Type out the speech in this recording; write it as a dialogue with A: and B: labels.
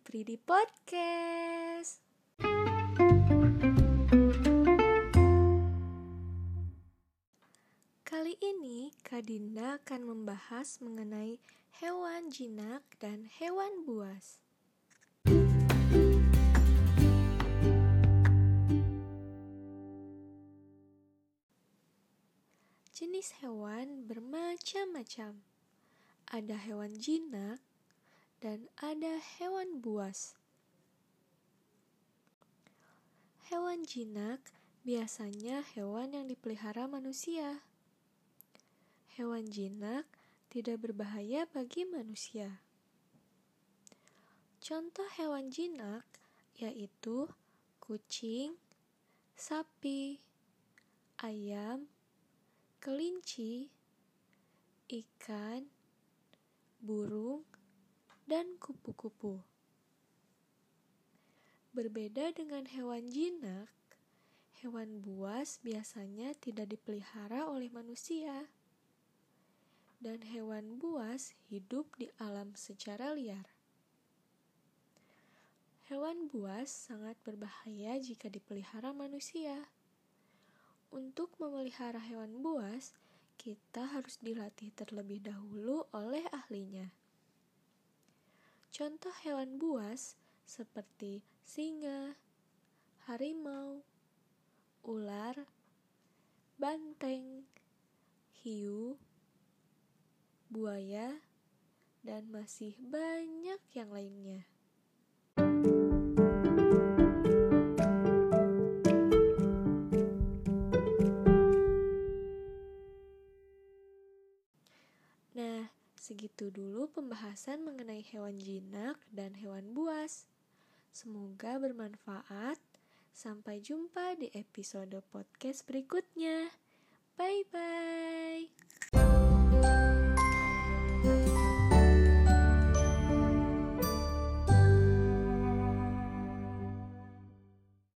A: Fridi Podcast. Kali ini Kak Dinda akan membahas mengenai hewan jinak dan hewan buas. Jenis hewan bermacam-macam. Ada hewan jinak dan ada hewan buas. Hewan jinak biasanya hewan yang dipelihara manusia. Hewan jinak tidak berbahaya bagi manusia. Contoh hewan jinak yaitu kucing, sapi, ayam, kelinci, ikan, burung, dan kupu-kupu. Berbeda dengan hewan jinak, hewan buas biasanya tidak dipelihara oleh manusia. Dan hewan buas hidup di alam secara liar. Hewan buas sangat berbahaya jika dipelihara manusia. Untuk memelihara hewan buas, kita harus dilatih terlebih dahulu oleh ahlinya. Contoh hewan buas seperti singa, harimau, ular, banteng, hiu, buaya, dan masih banyak yang lainnya. Nah, segitu dulu pembahasan mengenai hewan jinak dan hewan buas. Semoga bermanfaat. Sampai jumpa di episode podcast berikutnya. Bye bye.